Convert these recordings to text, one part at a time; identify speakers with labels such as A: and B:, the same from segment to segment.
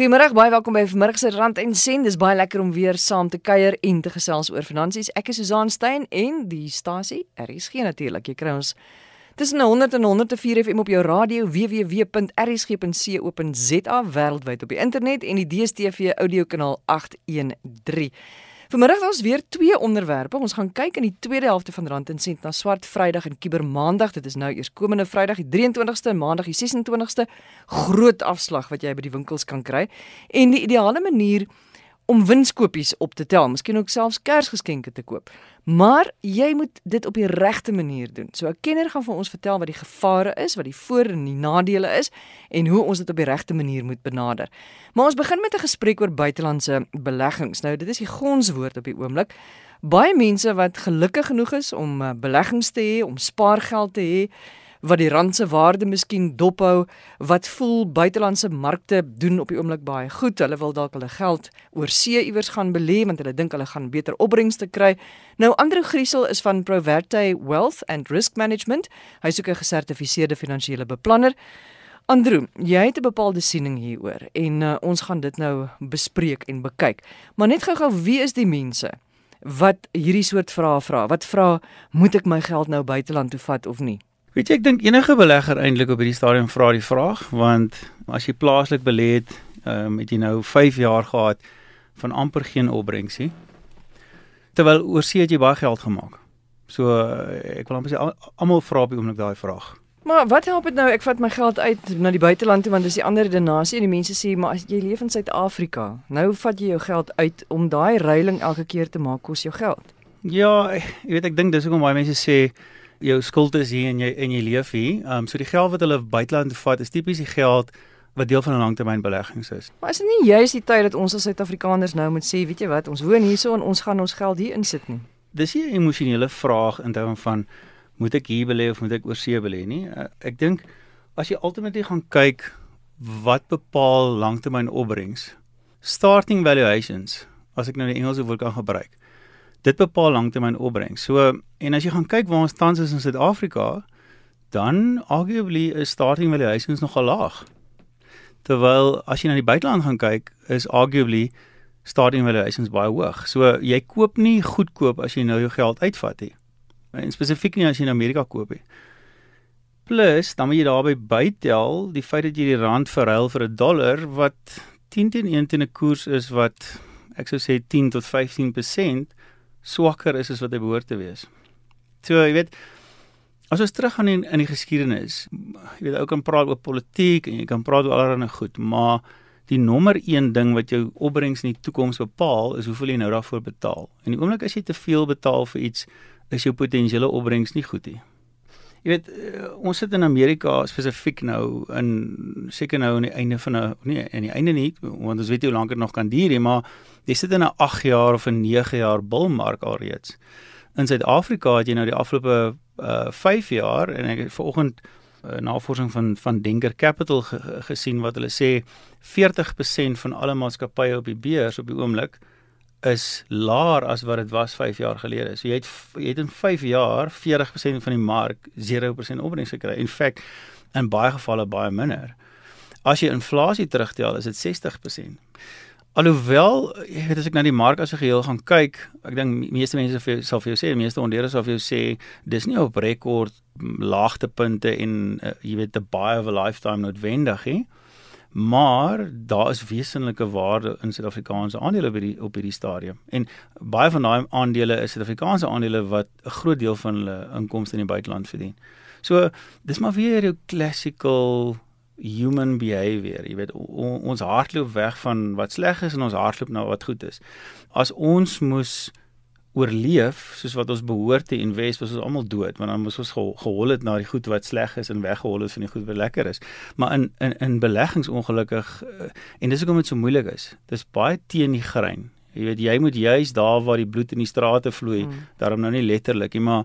A: Goeiemôre, baie welkom by vanmiddag se Rand en Sent. Dis baie lekker om weer saam te kuier en te gesels oor finansies. Ek is Susan Stein en die stasie RSG natuurlik. Jy kry ons tussen 100 en 104 FM op jou radio www.rsg.co.za wêreldwyd op die internet en die DStv audiokanaal 813. Vanmiddag ons weer twee onderwerpe. Ons gaan kyk in die tweede helfte van Rand en Sent na Swart Vrydag en Kiber Maandag. Dit is nou eers komende Vrydag die 23ste en Maandag die 26ste. Groot afslag wat jy by die winkels kan kry. En die ideale manier om winskoopies op te tel, miskien ook selfs Kersgeskenke te koop. Maar jy moet dit op die regte manier doen. So 'n kenner gaan vir ons vertel wat die gevare is, wat die voor en die nadele is en hoe ons dit op die regte manier moet benader. Maar ons begin met 'n gesprek oor buitelandse beleggings. Nou, dit is die gonswoord op die oomblik. Baie mense wat gelukkig genoeg is om eh, beleggings te hê, om spaargeld te hê, wat die rand se waarde miskien dophou, wat voel buitelandse markte doen op die oomblik baie goed. Hulle wil dalk hulle geld oor see iewers gaan belê want hulle dink hulle gaan beter opbrengste kry. Nou Andrew Griesel is van Proverte Wealth and Risk Management. Hy soek 'n gesertifiseerde finansiële beplanner. Andrew, jy het 'n bepaalde siening hieroor en uh, ons gaan dit nou bespreek en bekyk. Maar net gou-gou, wie is die mense wat hierdie soort vrae vra? Wat vra, moet ek my geld nou buiteland toe vat of nie?
B: Weet jy, ek dink enige belegger eintlik op hierdie stadium vra die vraag want as jy plaaslik belê het, ehm um, het jy nou 5 jaar gehad van amper geen opbrengsie. Terwyl oorsee het jy baie geld gemaak. So ek wil amper sê almal vra op die oomblik daai vraag.
A: Maar wat help dit nou ek vat my geld uit na die buiteland toe want dis die ander redenasie en die mense sê maar as jy leef in Suid-Afrika, nou vat jy jou geld uit om daai ruiling elke keer te maak kos jou geld.
B: Ja, jy weet ek dink dis hoekom baie mense sê jou skuld is hier en jy en jy leef hier. Ehm um, so die geld wat hulle buiteland vat is tipies die geld wat deel van 'n langtermynbeleggings is.
A: Maar is dit nie juist die tyd dat ons as Suid-Afrikaners nou moet sê, weet jy wat, ons woon hierso en ons gaan ons geld hier insit nie.
B: Dis 'n emosionele vraag in terme van moet ek hier belê of moet ek oorsee belê nie. Uh, ek dink as jy ultimately gaan kyk wat bepaal langtermyn opbrengs, starting valuations, as ek nou die Engelse woord kan gebruik dit bepaal langtermyn opbrengs. So en as jy gaan kyk waar ons tans is in Suid-Afrika, dan arguably is starting valuations nogal laag. Terwyl as jy na die buiteland gaan kyk, is arguably starting valuations baie hoog. So jy koop nie goedkoop as jy nou jou geld uitvat nie. En spesifiek nie as jy in Amerika koop nie. Plus, dan moet jy daarby bytel die feit dat jy die rand verruil vir 'n dollar wat 10 teen 1 teen 'n koers is wat ek sou sê 10 tot 15% swakker is as wat hy behoort te wees. So, jy weet, as ons teruggaan in in die geskiedenis, jy weet ou kan praat oor politiek en jy kan praat oor allerlei goed, maar die nommer 1 ding wat jou opbrengs in die toekoms bepaal, is hoeveel jy nou daarvoor betaal. En die oomblik as jy te veel betaal vir iets, is jou potensiële opbrengs nie goed nie. Jy weet uh, ons sit in Amerika spesifiek nou in seker nou aan die einde van 'n nee aan die einde nie want ons weet nie hoe lank dit nog kan duur nie maar jy sit in 'n 8 jaar of 'n 9 jaar bullmark alreeds. In Suid-Afrika het jy nou die afgelope uh 5 jaar en ek het vanoggend uh, navorsing van van Denker Capital ge, gesien wat hulle sê 40% van alle maatskappye op die beurs op die oomblik is laer as wat dit was 5 jaar gelede. So jy het jy het in 5 jaar 40% van die mark 0% opbrengs gekry. In feite in baie gevalle baie minder. As jy inflasie terugtel, is dit 60%. Alhoewel, jy weet as ek na die mark as 'n geheel gaan kyk, ek dink meeste mense sal vir jou sê, meeste ondernemers sal vir jou sê, dis nie op rekord laagtepunte en uh, jy weet 'n buy of a lifetime noodwendig nie maar daar is wesenlike waarde in Suid-Afrikaanse aandele by die op hierdie stadium. En baie van daai aandele is Suid-Afrikaanse aandele wat 'n groot deel van hulle inkomste in die buiteland verdien. So, dis maar weer jou classical human behavior. Jy weet, ons hardloop weg van wat sleg is en ons hardloop na wat goed is. As ons moes oorleef soos wat ons behoort te invest, was ons almal dood want dan moes ons gehol het na die goed wat sleg is en weggehol het van die goed wat lekker is. Maar in in in beleggings ongelukkig uh, en dis hoekom dit so moeilik is. Dis baie teen die grein. Jy weet jy moet juis daar waar die bloed in die strate vloei, mm. daarom nou nie letterlik nie, maar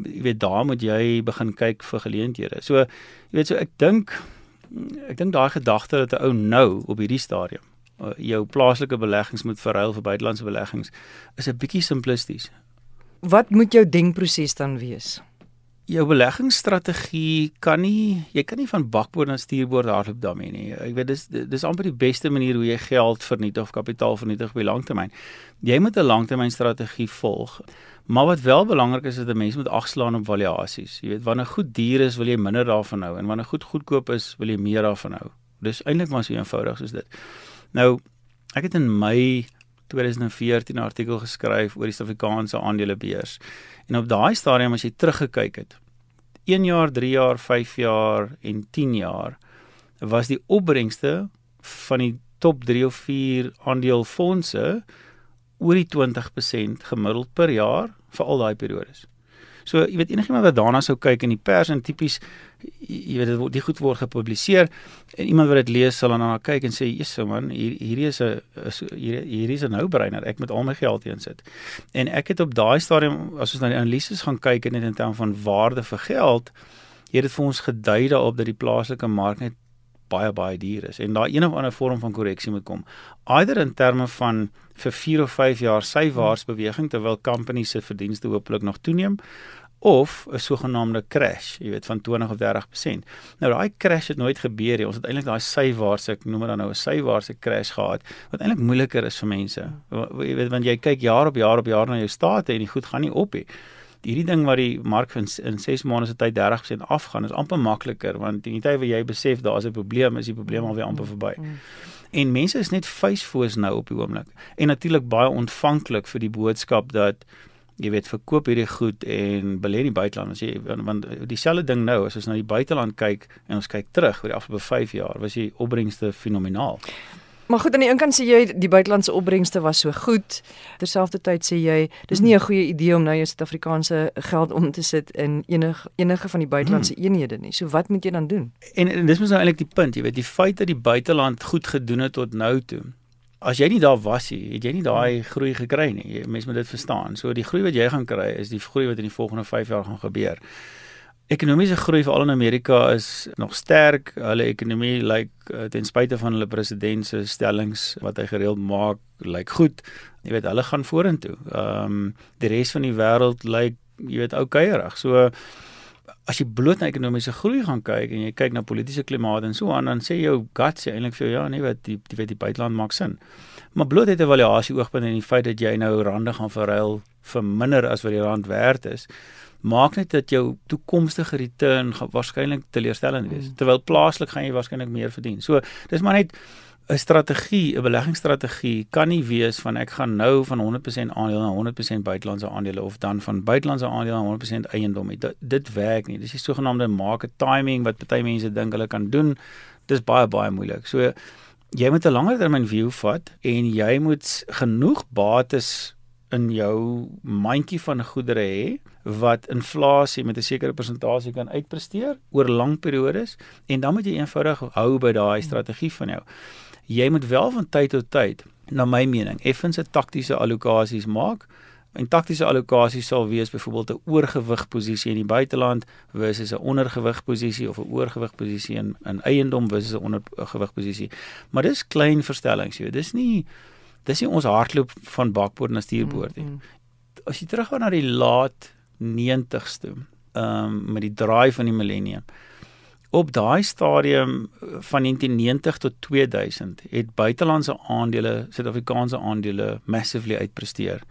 B: jy weet daar moet jy begin kyk vir geleenthede. So jy weet so ek dink ek dink daai gedagte dat 'n ou nou op hierdie stadium jou plaaslike beleggings moet verruil vir buitelandse beleggings is 'n bietjie simplisties.
A: Wat moet jou denkproses dan wees?
B: jou beleggingsstrategie kan nie jy kan nie van bakboord na stuurboord hardloop daarmee nie. Ek weet dis dis amper die beste manier hoe jy geld vernietig of kapitaal vernietig op die langtermyn. Jy moet 'n langtermynstrategie volg. Maar wat wel belangrik is is dat 'n mens moet agslaan op valuasies. Jy weet wanneer goed duur is, wil jy minder daarvan hou en wanneer goed goedkoop is, wil jy meer daarvan hou. Dis eintlik maar so eenvoudig soos dit. Nou, ek het in Mei 2014 'n artikel geskryf oor die Suid-Afrikaanse aandelebeurs. En op daai stadium as jy teruggekyk het, 1 jaar, 3 jaar, 5 jaar en 10 jaar was die opbrengste van die top 3 of 4 aandeelfondse oor die 20% gemiddeld per jaar vir al daai periodes. So jy weet enigiemand wat daarna sou kyk in die pers en tipies jy weet dit word die goed word gepubliseer en iemand wat dit lees sal dan na kyk en sê Jesus man hier hierdie is 'n hier hierdie is 'n nou-brainer ek moet al my geld insit. En ek het op daai stadium as ons na die analises gaan kyk en net in terme van waarde vir geld het dit vir ons gedui daarop dat die plaaslike mark net baie baie duur is en daar een of ander vorm van korreksie moet kom. Eider in terme van vir 4 of 5 jaar sywaarts beweging terwyl companies se verdienste hopelik nog toeneem of 'n sogenaamde crash, jy weet van 20 of 30%. Nou daai crash het nooit gebeur nie. Ons het eintlik daai sywaartse, ek noem dit dan nou 'n sywaartse crash gehad wat eintlik moeiliker is vir mense. Jy weet want jy kyk jaar op jaar op jaar na jou state en die goed gaan nie op nie. Hierdie ding wat die mark in, in 6 maande se tyd 30% afgaan is amper makliker want in die tyd wat jy besef daar's 'n probleem, is die probleem alweer amper verby. En mense is net facefoos nou op die oomblik en natuurlik baie ontvanklik vir die boodskap dat jy weet verkoop hierdie goed en belê in die buiteland as jy want dieselfde ding nou as ons na die buiteland kyk en ons kyk terug oor die afgelope 5 jaar was die opbrengste fenomenaal.
A: Maar goed aan die een kant sê jy die buitelandse opbrengste was so goed. Terselfdertyd sê jy dis nie 'n goeie idee om nou jou Suid-Afrikaanse geld om te sit in enige enige van die buitelandse hmm. eenhede nie. So wat moet jy dan doen?
B: En, en dis mos nou eintlik die punt, jy weet, die feit dat die buiteland goed gedoen het tot nou toe as jy nie daar was nie, het jy nie daai groei gekry nie. Mense moet dit verstaan. So die groei wat jy gaan kry is die groei wat in die volgende 5 jaar gaan gebeur. Ekonomiese groei veral in Amerika is nog sterk. Hulle ekonomie lyk like, ten spyte van hulle president se stellings wat hy gereeld maak, lyk like goed. Jy weet, hulle gaan vorentoe. Ehm um, die res van die wêreld lyk like, jy weet oukeirig. So as jy bloot na ekonomiese groei gaan kyk en jy kyk na politieke klimaat en so aan dan sê jou gut sê eintlik vir jou ja nee wat die die weet die buiteland maak sin. Maar bloot het 'n evaluasie oogpunt in die feit dat jy nou rande gaan verruil vir minder as wat die rand werd is maak net dat jou toekomstige return waarskynlik teleurstellend wees mm. terwyl plaaslik gaan jy waarskynlik meer verdien. So dis maar net 'n strategie, 'n beleggingsstrategie kan nie wees van ek gaan nou van 100% aandele na 100% buitelandse aandele of dan van buitelandse aandele na 100% eiendom. Dit, dit werk nie. Dis die sogenaamde market timing wat baie mense dink hulle kan doen. Dis baie baie moeilik. So jy moet 'n langer termyn view vat en jy moet genoeg bates in jou mandjie van goedere hê wat inflasie met 'n sekere persentasie kan uitpresteer oor lang periodes en dan moet jy eenvoudig hou by daai strategie van jou jy moet wel van tyd tot tyd na my mening effens 'n taktiese allokasies maak. En taktiese allokasies sal wees byvoorbeeld 'n oorgewig posisie in die buiteland versus 'n ondergewig posisie of 'n oorgewig posisie in in eiendom versus 'n ondergewig posisie. Maar dis klein verstellings, jy. Dis nie dis nie ons hardloop van bakboord na stuurboord nie. Mm, mm. As jy teruggaan na die laat 90s toe, ehm um, met die draai van die millennium op daai stadium eh, van 1990 tot 2000 het buitelandse aandele, Suid-Afrikaanse aandele massively uitpresteer.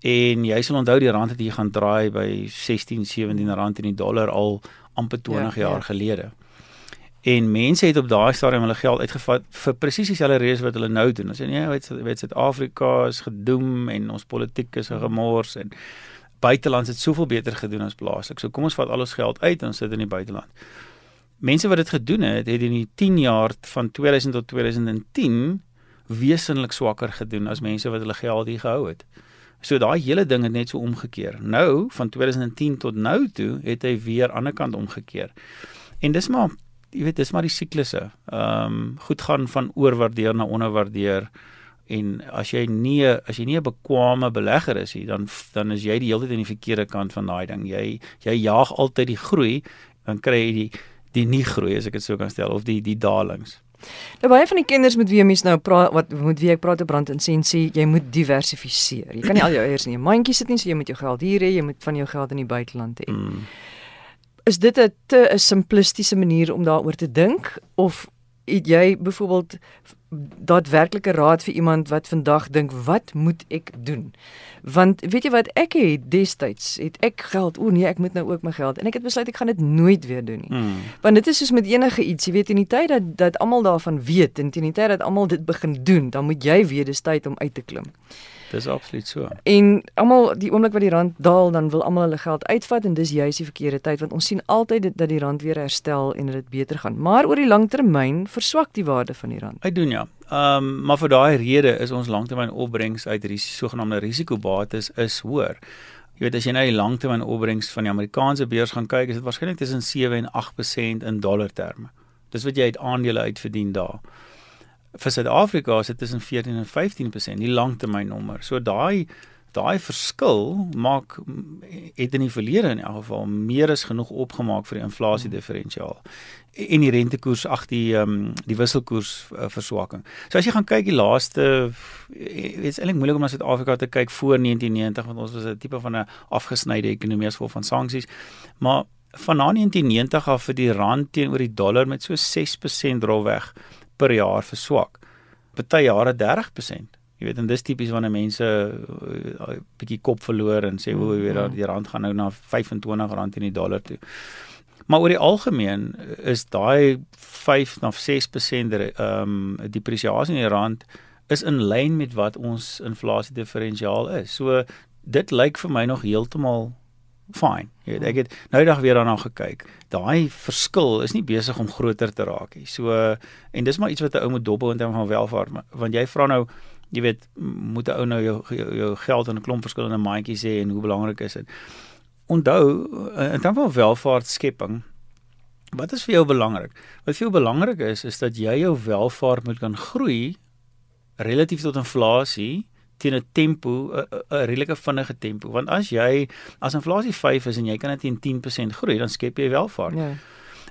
B: En jy sal onthou die rand het hier gaan draai by 16, 17 rand in die dollar al amper 20 ja, jaar ja. gelede. En mense het op daai stadium hulle geld uitgevat vir presies dieselfde redes wat hulle nou doen. Hulle sê nee, weet weet Suid-Afrika is gedoem en ons politiek is gemors en buitelands het soveel beter gedoen as plaaslik. So kom ons vat al ons geld uit en ons sit in die buiteland mense wat dit gedoen het, het in die 10 jaar van 2000 tot 2010 wesenlik swakker gedoen as mense wat hulle geld hier gehou het. So daai hele ding het net so omgekeer. Nou van 2010 tot nou toe het hy weer aan die ander kant omgekeer. En dis maar jy weet dis maar die siklusse. Ehm um, goed gaan van oorwaardeer na onderwaardeer en as jy nie as jy nie 'n bekwame belegger is nie, dan dan is jy die hele tyd aan die verkeerde kant van daai ding. Jy jy jaag altyd die groei, dan kry jy die die nie groei as ek dit sou kan stel of die die dalings.
A: Nou baie van die kinders met wie mens nou praat wat moet wie ek praat op brand en sê sê jy moet diversifiseer. Jy kan nie al jou eiers in 'n mandjie sit nie, so jy moet jou geld hier hê, jy moet van jou geld in die buiteland hê. Mm. is dit 'n te 'n simplistiese manier om daaroor te dink of het jy byvoorbeeld daadwerklike raad vir iemand wat vandag dink wat moet ek doen? Want weet jy wat ek het destyds het ek geld, o nee, ek moet nou ook my geld en ek het besluit ek gaan dit nooit weer doen nie. Hmm. Want dit is soos met enige iets, jy weet in die tyd dat dat almal daarvan weet en teen die tyd dat almal dit begin doen, dan moet jy weet dis tyd om uit te klim.
B: Dis absoluut so.
A: En almal die oomblik wat die rand daal, dan wil almal hulle geld uitvat en dis juist die verkeerde tyd want ons sien altyd dat die rand weer herstel en dit beter gaan. Maar oor die langtermyn verswak die waarde van die rand.
B: Hy doen ja. Ehm um, maar vir daai rede is ons langtermyn opbrengs uit hierdie sogenaamde risikobates is hoër. Jy weet as jy nou die langtermyn opbrengs van die Amerikaanse beurs gaan kyk, is dit waarskynlik tussen 7 en 8% in dollar terme. Dis wat jy uit aandele uitverdien daar vir Suid-Afrika is dit tussen 14 en 15% die langtermynnommer. So daai daai verskil maak het in die verlede in elk geval meer as genoeg opgemaak vir die inflasie diferensiaal en die rentekoers ag die ehm um, die wisselkoers uh, verswakking. So as jy gaan kyk die laaste dit's eintlik moeilik om na Suid-Afrika te kyk voor 1990 want ons was 'n tipe van 'n afgesnyde ekonomie as gevolg van sanksies. Maar van na 1990 af vir die rand teenoor die dollar met so 6% rolweg per jaar verswak. Party jare 30%. Jy weet en dis tipies wanneer mense 'n uh, uh, bietjie kop verloor en sê hoe mm, weet dat mm. die rand gaan nou na R25 in die dollar toe. Maar oor die algemeen is daai 5 na 6% ehm um, depresiasie in die rand is in lyn met wat ons inflasie diferensiaal is. So dit lyk vir my nog heeltemal Jy weet, ek het nou dag weer daarna gekyk. Daai verskil is nie besig om groter te raak nie. So en dis maar iets wat 'n ou moet dophou in terme van welvaart, want jy vra nou, jy weet, moet 'n ou nou jou, jou jou geld in 'n klomp verskillende mandjies hê en hoe belangrik is dit? Onthou, in terme van welvaart skepping, wat is vir jou belangrik? Wat vir jou belangrik is, is dat jy jou welvaart moet kan groei relatief tot inflasie teen 'n tempo 'n redelike vinnige tempo want as jy as inflasie 5 is en jy kan dit teen 10% groei dan skep jy welvaart. Ja.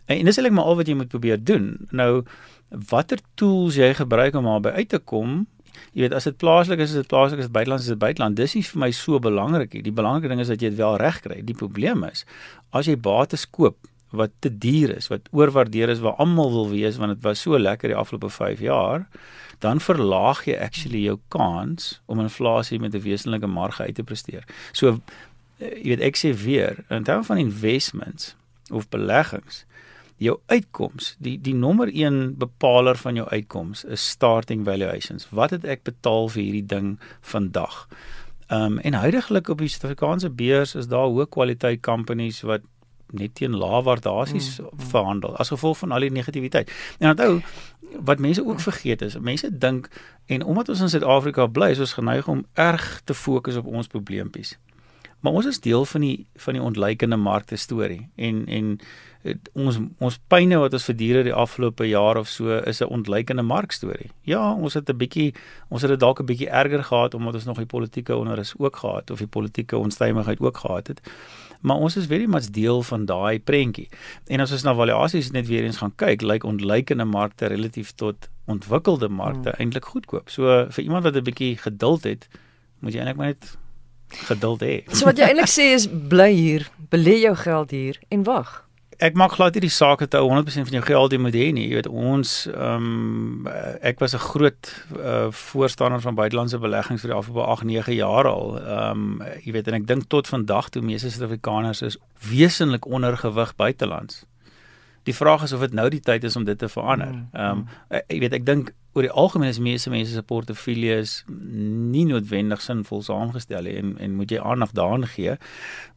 B: En, en dis eintlik maar al wat jy moet probeer doen. Nou watter tools jy gebruik om daarby uit te kom Jy weet as dit plaaslik is, is dit plaaslik, as dit buiteland is, is dit buiteland. Dis nie vir my so belangrik nie. Die belangrike ding is dat jy dit wel reg kry. Die probleem is as jy bates koop wat te duur is, wat oorwaardeer is, waar almal wil wees want dit was so lekker die afgelope 5 jaar, dan verlaag jy actually jou kans om inflasie met 'n wesenlike marge uit te presteer. So eh, jy weet ek sê weer, in terme van investments of beleggings, jou uitkoms, die die nommer 1 bepaler van jou uitkoms is starting valuations. Wat het ek betaal vir hierdie ding vandag? Ehm um, en huidigelik op die Suid-Afrikaanse beurs is daar hoë kwaliteit companies wat net teen lae waardasies mm, mm. verhandel as gevolg van al die negativiteit. En onthou wat mense ook vergeet is, mense dink en omdat ons in Suid-Afrika bly, is ons geneig om erg te fokus op ons probleempies. Maar ons is deel van die van die ontleikende markte storie en en ons ons pyne wat ons verduur die afgelope jaar of so is 'n ontleikende markstorie. Ja, ons het 'n bietjie ons het dit dalk 'n bietjie erger gehad omdat ons nog die politieke onderus ook gehad of die politieke onstuimigheid ook gehad het maar ons is very much deel van daai prentjie. En as ons na valuasies net weer eens gaan kyk, lyk like ontleikende markte relatief tot ontwikkelde markte hmm. eintlik goedkoop. So vir iemand wat 'n bietjie geduld het, moet jy eintlik maar net geduld hê.
A: So wat jy eintlik sê is bly hier, belê jou geld hier en wag
B: ek maak glad nie die saak dat jy 100% van jou geld moet hê nie. Jy weet ons ehm um, ek was 'n groot uh, voorstander van buitelandse beleggings vir die afgelope 8, 9 jaar al. Ehm um, jy weet en ek dink tot vandag toe meeste Suid-Afrikaners is wesentlik ondergewig buitelands. Die vraag is of dit nou die tyd is om dit te verander. Mm, ehm um, jy weet ek dink oor die algemeen is meeste mense se portefeuilles nie noodwendig sinvol saamgestel en en moet jy aandag daaraan gee.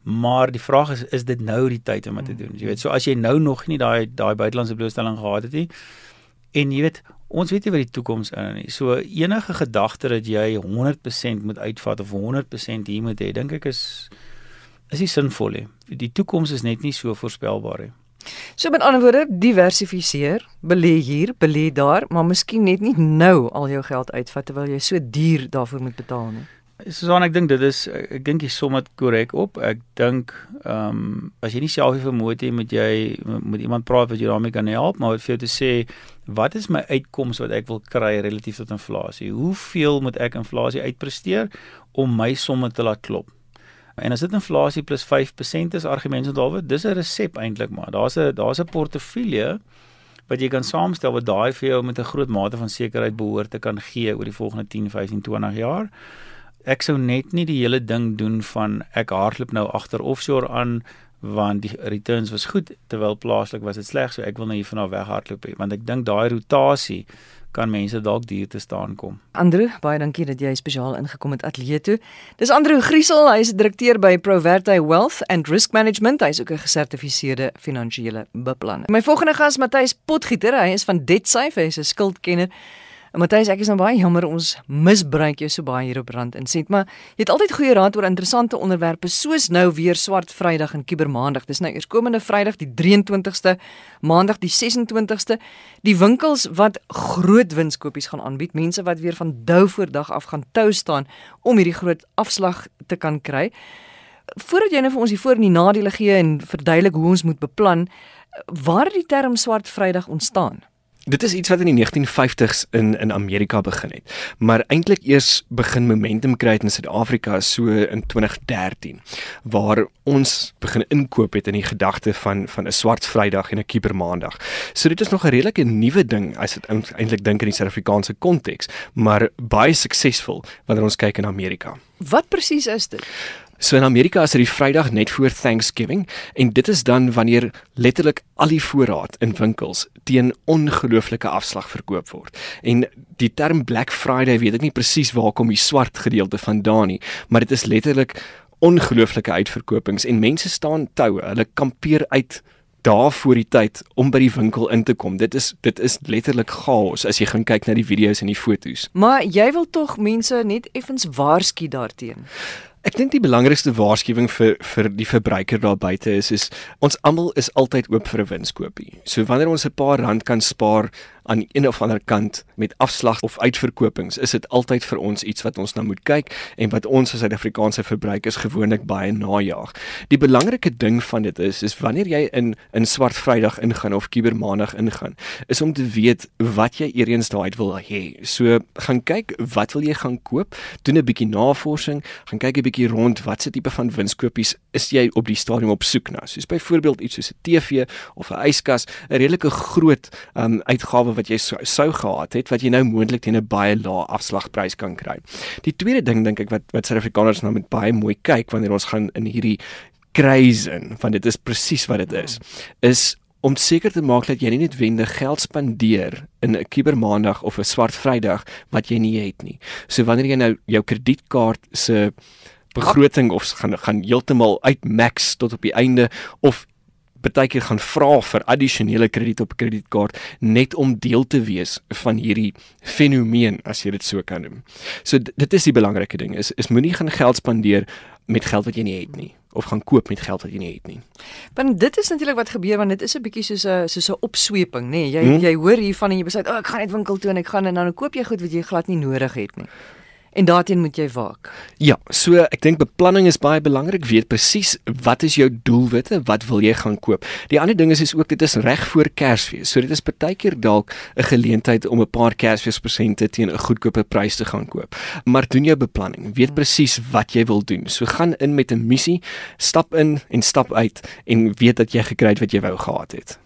B: Maar die vraag is is dit nou die tyd om dit te doen? Jy weet, so as jy nou nog nie daai daai buitelandse blootstelling gehad het nie en jy weet ons weet nie wat die toekoms in nie. So enige gedagte dat jy 100% moet uitvat of 100% hier moet hê, dink ek is is nie sinvol nie. Die toekoms is net nie so voorspelbaar nie.
A: So met ander woorde, diversifiseer, belê hier, belê daar, maar miskien net nie nou al jou geld uitvat terwyl jy so duur daarvoor moet betaal nie.
B: Susan, ek dink dit is ek dink jy som dit korrek op. Ek dink ehm um, as jy nie self die vermoë het moet jy met iemand praat wat jou daarmee kan help, maar wat vir jou te sê, wat is my uitkoms wat ek wil kry relatief tot inflasie? Hoeveel moet ek inflasie uitpresteer om my somme te laat klop? En as dit inflasie plus 5% is argumente onthaalwe, dis 'n resep eintlik maar. Daar's 'n daar's 'n portefeulje wat jy kan saamstel wat daai vir jou met 'n groot mate van sekerheid behoort te kan gee oor die volgende 10, 15, 20 jaar. Ek sou net nie die hele ding doen van ek hardloop nou agter offshore aan want die returns was goed terwyl plaaslik was dit sleg so ek wil nou hier van af weghardloop want ek dink daai rotasie kan mense dalk duur te staan kom.
A: Andrew, baie dankie dat jy spesiaal ingekom het ateljee toe. Dis Andrew Griesel, hy is direkteur by Proverte Wealth and Risk Management. Hy is ook 'n gesertifiseerde finansiële beplanner. My volgende gas, Matthys Potgieter, hy is van DebtSafe, hy is 'n skuldkenner. Matthys, ek is nou baie jammer ons misbruik jou so baie hier op Rand en Sent, maar jy het altyd goeie raad oor interessante onderwerpe soos nou weer Swart Vrydag en Kubermaandag. Dis nou eerskomende Vrydag die 23ste, Maandag die 26ste. Die winkels wat groot winskoopies gaan aanbied, mense wat weer van dou voor dag af gaan tou staan om hierdie groot afslag te kan kry. Voordat jy nou vir ons die voor en die nadele gee en verduidelik hoe ons moet beplan, waar het die term Swart Vrydag ontstaan?
C: Dit is iets wat in die 1950s in in Amerika begin het, maar eintlik eers begin momentum kry in Suid-Afrika so in 2013 waar ons begin inkoop het in die gedagte van van 'n swart Vrydag en 'n Kubermaandag. So dit is nog 'n redelike nuwe ding as dit eintlik dink in die Suid-Afrikaanse konteks, maar baie suksesvol wanneer ons kyk in Amerika.
A: Wat presies is dit?
C: So in Amerika is dit die Vrydag net voor Thanksgiving en dit is dan wanneer letterlik al die voorraad in winkels teen ongelooflike afslag verkoop word. En die term Black Friday weet ek nie presies waar kom die swart gedeelte vandaan nie, maar dit is letterlik ongelooflike uitverkopings en mense staan toue, hulle kampeer uit daar voor die tyd om by die winkel in te kom. Dit is dit is letterlik chaos as jy gaan kyk na die video's en die foto's.
A: Maar jy wil tog mense net effens waarsku daarteenoor.
C: Ek dink die belangrikste waarskuwing vir vir die verbruiker daar buite is is ons almal is altyd oop vir 'n winskoopie. So wanneer ons 'n paar rand kan spaar aan een of ander kant met afslag of uitverkopings, is dit altyd vir ons iets wat ons na moet kyk en wat ons as Suid-Afrikaanse verbruikers gewoonlik baie najaag. Die belangrike ding van dit is is wanneer jy in in Swart Vrydag ingaan of Kubermaandag ingaan, is om te weet wat jy eers daai wil hê. So gaan kyk wat wil jy gaan koop, doen 'n bietjie navorsing, gaan kyk 'n bietjie rond watse tipe van winskoopies is jy op die stadium op soek na. Soos byvoorbeeld iets soos 'n TV of 'n yskas, 'n redelike groot um, uitgawe wat jy sou, sou gehad het wat jy nou moontlik teen 'n baie lae afslagprys kan kry. Die tweede ding dink ek wat wat Suid-Afrikaners nou met baie mooi kyk wanneer ons gaan in hierdie kruis in, want dit is presies wat dit is, is om seker te maak dat jy nie netwendig geld spandeer in 'n Kubermaandag of 'n Swart Vrydag wat jy nie het nie. So wanneer jy nou jou kredietkaart se begroting of gaan gaan heeltemal uit max tot op die einde of partykeer gaan vra vir addisionele krediet op 'n kredietkaart net om deel te wees van hierdie fenomeen as jy dit so kan noem. So dit is die belangrike ding is is moenie gaan geld spandeer met geld wat jy nie het nie of gaan koop met geld wat jy nie het nie.
A: Want dit is natuurlik wat gebeur want dit is 'n bietjie soos 'n soos 'n opsweping, nê. Nee, jy hmm? jy hoor hiervan en jy besluit, "O, oh, ek gaan net winkel toe en ek gaan en dan koop jy goed wat jy glad nie nodig het nie." En daarteen moet jy waak.
C: Ja, so ek dink beplanning is baie belangrik. Weet presies wat is jou doelwitte, wat wil jy gaan koop. Die ander ding is is ook dit is reg voor Kersfees. So dit is partykeer dalk 'n geleentheid om 'n paar Kersfeespresente teen 'n goedkope prys te gaan koop. Maar doen jou beplanning. Weet presies wat jy wil doen. So gaan in met 'n missie, stap in en stap uit en weet dat jy gekry het wat jy wou gehad het.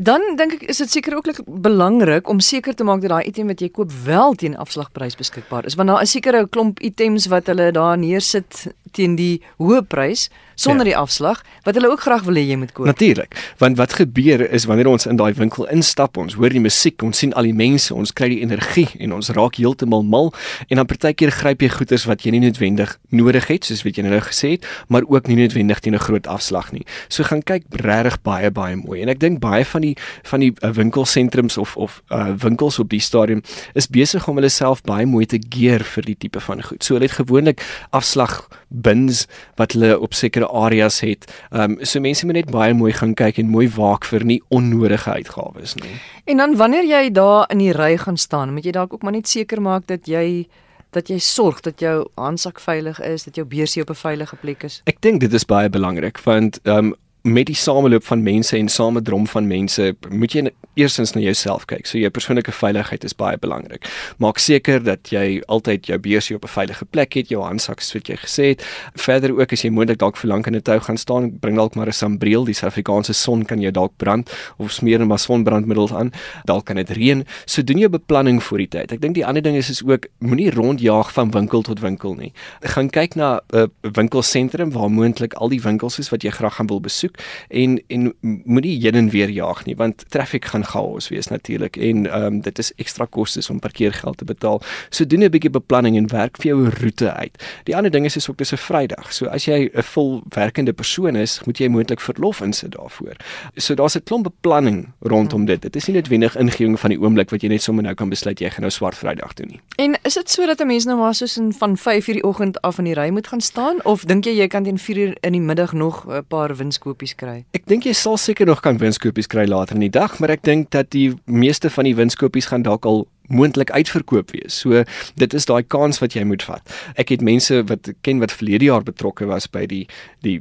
A: Dan dink ek is dit seker ook belangrik om seker te maak dat daai item wat jy koop wel teen afslagprys beskikbaar is want daar is seker 'n klomp items wat hulle daar neersit teen die hoë prys sonder ja. die afslag wat hulle ook graag wil hê jy moet koop.
C: Natuurlik, want wat gebeur is wanneer ons in daai winkel instap, ons hoor die musiek, ons sien al die mense, ons kry die energie en ons raak heeltemal mal en dan partykeer gryp jy goederes wat jy nie noodwendig nodig het soos wat jy nou gesê het, maar ook nie noodwendig teen 'n groot afslag nie. So gaan kyk regtig baie baie mooi en ek dink baie van die van die uh, winkelsentrums of of uh, winkels op die stadium is besig om hulle self baie mooi te gear vir die tipe van goed. So hulle het gewoonlik afslag bins wat hulle op sekere areas het. Ehm um, so mense moet net baie mooi gaan kyk en mooi waak vir nie onnodige uitgawes nie.
A: En dan wanneer jy daar in die ry gaan staan, moet jy dalk ook maar net seker maak dat jy dat jy sorg dat jou handsak veilig is, dat jou beursie op 'n veilige plek is.
C: Ek dink dit is baie belangrik want ehm um, met die sameloop van mense en samedrom van mense moet jy eerstens na jouself kyk. So jou persoonlike veiligheid is baie belangrik. Maak seker dat jy altyd jou beursie op 'n veilige plek het, jou handsak soos jy gesê het. Verder ook as jy moontlik dalk vir lank in 'n tou gaan staan, bring dalk maar 'n sambreel. Die Suid-Afrikaanse son kan jou dalk brand of smeer net maar sonbrandmiddels aan. Dalk kan dit reën. So doen jou beplanning voor die tyd. Ek dink die ander ding is is ook moenie rondjaag van winkel tot winkel nie. Gaan kyk na 'n uh, winkelsentrum waar moontlik al die winkels is wat jy graag gaan wil besoek en en moenie heen en weer jaag nie want traffic gaan chaos wees natuurlik en ehm um, dit is ekstra kostes om parkeergeld te betaal. So doen 'n bietjie beplanning en werk vir jou roete uit. Die ander ding is is ook dis 'n Vrydag. So as jy 'n vol werkende persoon is, moet jy moontlik verlof insit daarvoor. So daar's 'n klomp beplanning rondom dit. Dit is nie noodwendig ingewing van die oomblik wat jy net sommer nou kan besluit jy gaan nou swart Vrydag doen nie.
A: En is dit so dat 'n mens nou maar soos in van 5:00 die oggend af in die ry moet gaan staan of dink jy jy kan teen 4:00 in die middag nog 'n paar winskoopies kry?
C: Ek dink jy sal seker nog kan winskoopies kry later in die dag, maar ek dink dat die meeste van die winskoopies gaan dalk al moontlik uitverkoop wees. So dit is daai kans wat jy moet vat. Ek het mense wat ken wat verlede jaar betrokke was by die die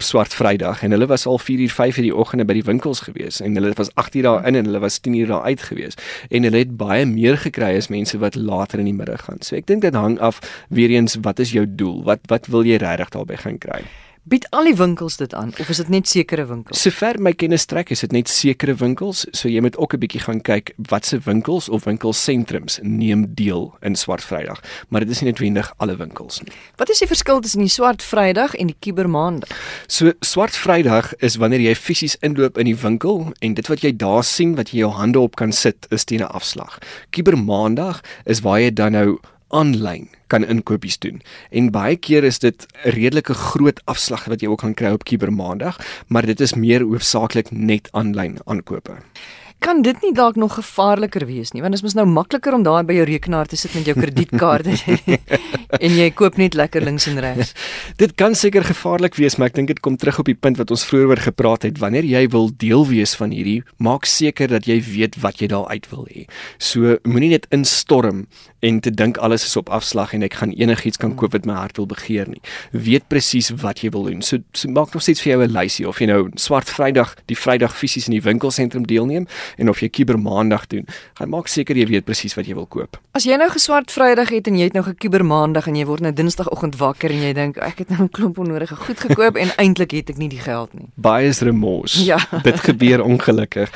C: swart Vrydag en hulle was al 4 uur 5 in die oggende by die winkels gewees en hulle was 8 uur daar in en hulle was 10 uur daar uit gewees en hulle het baie meer gekry as mense wat later in die middag gaan. So ek dink dit hang af weer eens wat is jou doel? Wat wat wil jy regtig daarby gaan kry?
A: Bied al die winkels dit aan of is dit net sekere winkels?
C: Sover my kennis strek, is dit net sekere winkels, so jy moet ook 'n bietjie gaan kyk watse winkels of winkelsentrums neem deel in Swart Vrydag, maar dit is nie noodwendig alle winkels nie.
A: Wat is die verskil tussen die Swart Vrydag en die Kubermaandag?
C: So Swart Vrydag is wanneer jy fisies inloop in die winkel en dit wat jy daar sien wat jy jou hande op kan sit is teen 'n afslag. Kubermaandag is waar jy dan nou aanlyn kan inkopies doen. En baie keer is dit 'n redelike groot afslag wat jy ook kan kry op Kiber Maandag, maar dit is meer hoofsaaklik net aanlyn aankope
A: kan dit nie dalk nog gevaarliker wees nie want dit is mos nou makliker om daar by jou rekenaar te sit met jou kredietkaarte en jy koop net lekker links en regs.
C: dit kan seker gevaarlik wees maar ek dink dit kom terug op die punt wat ons vroeër oor gepraat het wanneer jy wil deel wees van hierdie maak seker dat jy weet wat jy daar uit wil hê. So moenie net instorm en te dink alles is op afslag en ek gaan enigiets kan koop wat my hart wil begeer nie. Weet presies wat jy wil doen. So, so maak nog steeds vir jou 'n lysie of jy nou swart Vrydag die Vrydag fisies in die winkelsentrum deelneem en of jy Kiber Maandag doen. Gaan maak seker jy weet presies wat jy wil koop.
A: As jy nou geswart Vrydag het en jy het nou gekiber Maandag en jy word nou Dinsdagoggend wakker en jy dink ek het nou 'n klomp onnodige goed gekoop en eintlik het ek nie die geld nie.
C: Baie is remors.
A: Ja.
C: Dit gebeur ongelukkig.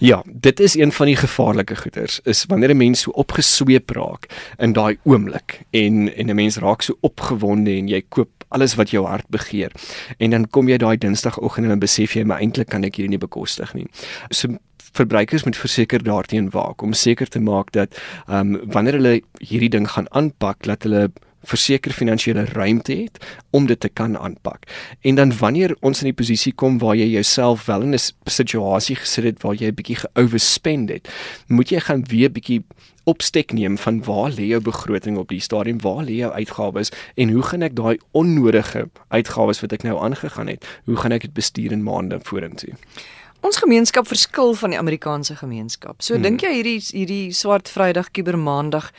C: Ja, dit is een van die gevaarlike goeters is wanneer 'n mens so opgesweep raak in daai oomblik en en 'n mens raak so opgewonde en jy koop alles wat jou hart begeer. En dan kom jy daai Dinsdagoggend en besef jy maar eintlik kan ek hierdie nie bekostig nie. So verbruikers moet verseker daarteenoor waak om seker te maak dat ehm um, wanneer hulle hierdie ding gaan aanpak dat hulle verseker finansiële ruimte het om dit te kan aanpak. En dan wanneer ons in die posisie kom waar jy jouself wel in 'n situasie gesit het waar jy 'n bietjie geoverspend het, moet jy gaan weer bietjie opstek neem van waar lê jou begroting op die stadium, waar lê jou uitgawes en hoe gaan ek daai onnodige uitgawes wat ek nou aangegaan het, hoe gaan ek dit bestuur in maande vorentoe?
A: Ons gemeenskap verskil van die Amerikaanse gemeenskap. So hmm. dink jy hierdie hierdie swart Vrydag Kubermaandag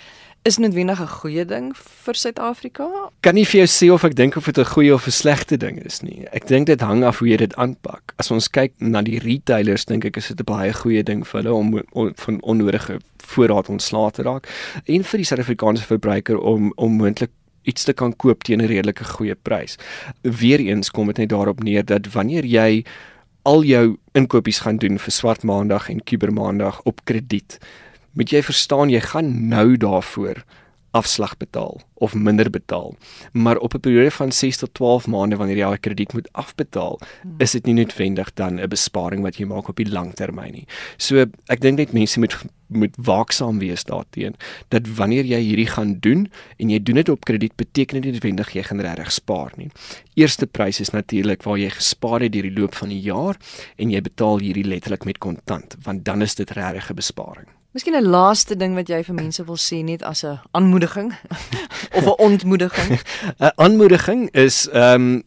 A: is noodwendig 'n goeie ding vir Suid-Afrika?
C: Kan nie vir jou sê of ek dink of dit 'n goeie of 'n slegte ding is nie. Ek dink dit hang af hoe jy dit aanpak. As ons kyk na die retailers, dink ek is dit 'n baie goeie ding vir hulle om, om van onnodige voorraad ontslae te raak en vir die Suid-Afrikaanse verbruiker om om moontlik iets te kan koop teen 'n redelike goeie prys. Weereens kom dit net daarop neer dat wanneer jy al jou inkopies gaan doen vir swart maandag en kuber maandag op krediet. Moet jy verstaan jy gaan nou daarvoor afslag betaal of minder betaal. Maar op 'n periode van 6 tot 12 maande wanneer jy jou krediet moet afbetaal, hmm. is dit nie noodwendig dan 'n besparing wat jy maak op die lang termyn nie. So ek dink net mense moet moet waaksaam wees daarteenoor dat wanneer jy hierdie gaan doen en jy doen dit op krediet beteken dit nie noodwendig jy gaan regtig spaar nie. Eerste prys is natuurlik waar jy gespaar het deur die loop van die jaar en jy betaal hierdie letterlik met kontant want dan is dit regtig 'n besparing.
A: Miskien 'n laaste ding wat jy vir mense wil sê net as 'n aanmoediging of 'n ontmoediging.
C: 'n Aanmoediging is ehm um,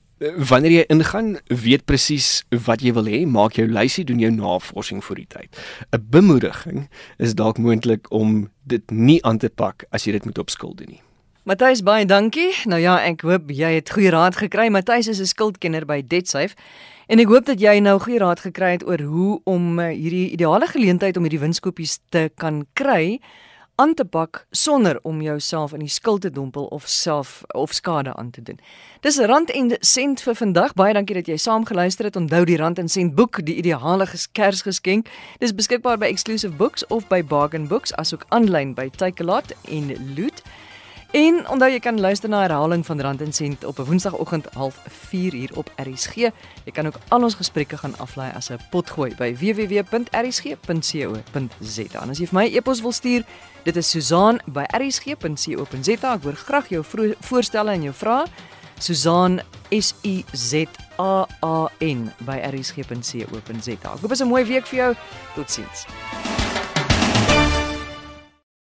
C: wanneer jy ingaan, weet presies wat jy wil hê, maak jou lysie, doen jou navorsing vir die tyd. 'n Bemoediging is dalk moontlik om dit nie aan te pak as jy dit moet op skuld doen nie.
A: Matthys baie dankie. Nou ja, ek hoop jy het goeie raad gekry. Matthys is 'n skuldkenner by DebtSafe. En ek hoop dat jy nou goeie raad gekry het oor hoe om uh, hierdie ideale geleentheid om hierdie winskoopies te kan kry aan te pak sonder om jouself in die skuld te dompel of self of skade aan te doen. Dis rand en sent vir vandag. Baie dankie dat jy saam geluister het. Onthou die rand en sent boek, die ideale Kersgeskenk. Dis beskikbaar by Exclusive Books of by Bargain Books asook aanlyn by Takealot en Loot. En onthou jy kan luister na herhaling van Rand en Sent op 'n Woensdagoggend 04:30 op RSG. Jy kan ook al ons gesprekke gaan aflaai as 'n potgooi by www.rsg.co.za. En as jy vir my e-pos wil stuur, dit is Susan@rsg.co.za. Ek hoor graag jou voorstelle en jou vrae. Susan S U Z A A N by rsg.co.za. Ek hoop dit is 'n mooi week vir jou. Totsiens.